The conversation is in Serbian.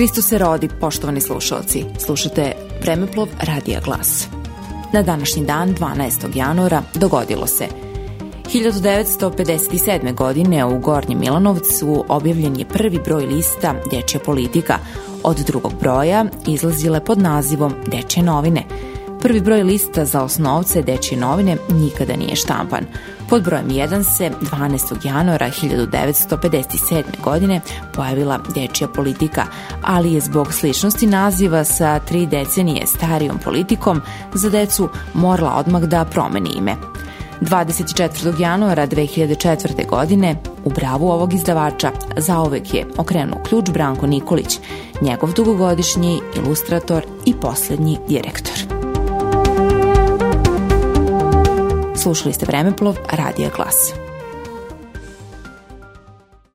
Hristo se rodi, poštovani slušalci. Slušate Vremeplov Radija Glas. Na današnji dan, 12. januara, dogodilo se 1957. godine u Gornjem Milanovcu objavljen je prvi broj lista Dečja politika. Od drugog broja izlazile pod nazivom Dečje novine – Prvi broj lista za osnovce Dečje novine nikada nije štampan. Pod brojem 1 se 12. januara 1957. godine pojavila Dečja politika, ali je zbog sličnosti naziva sa tri decenije starijom politikom za decu morala odmah da promeni ime. 24. januara 2004. godine u bravu ovog izdavača zaovek je okrenuo ključ Branko Nikolić, njegov dugogodišnji ilustrator i poslednji direktor. Slušali ste Vremeplov, Radija Glas.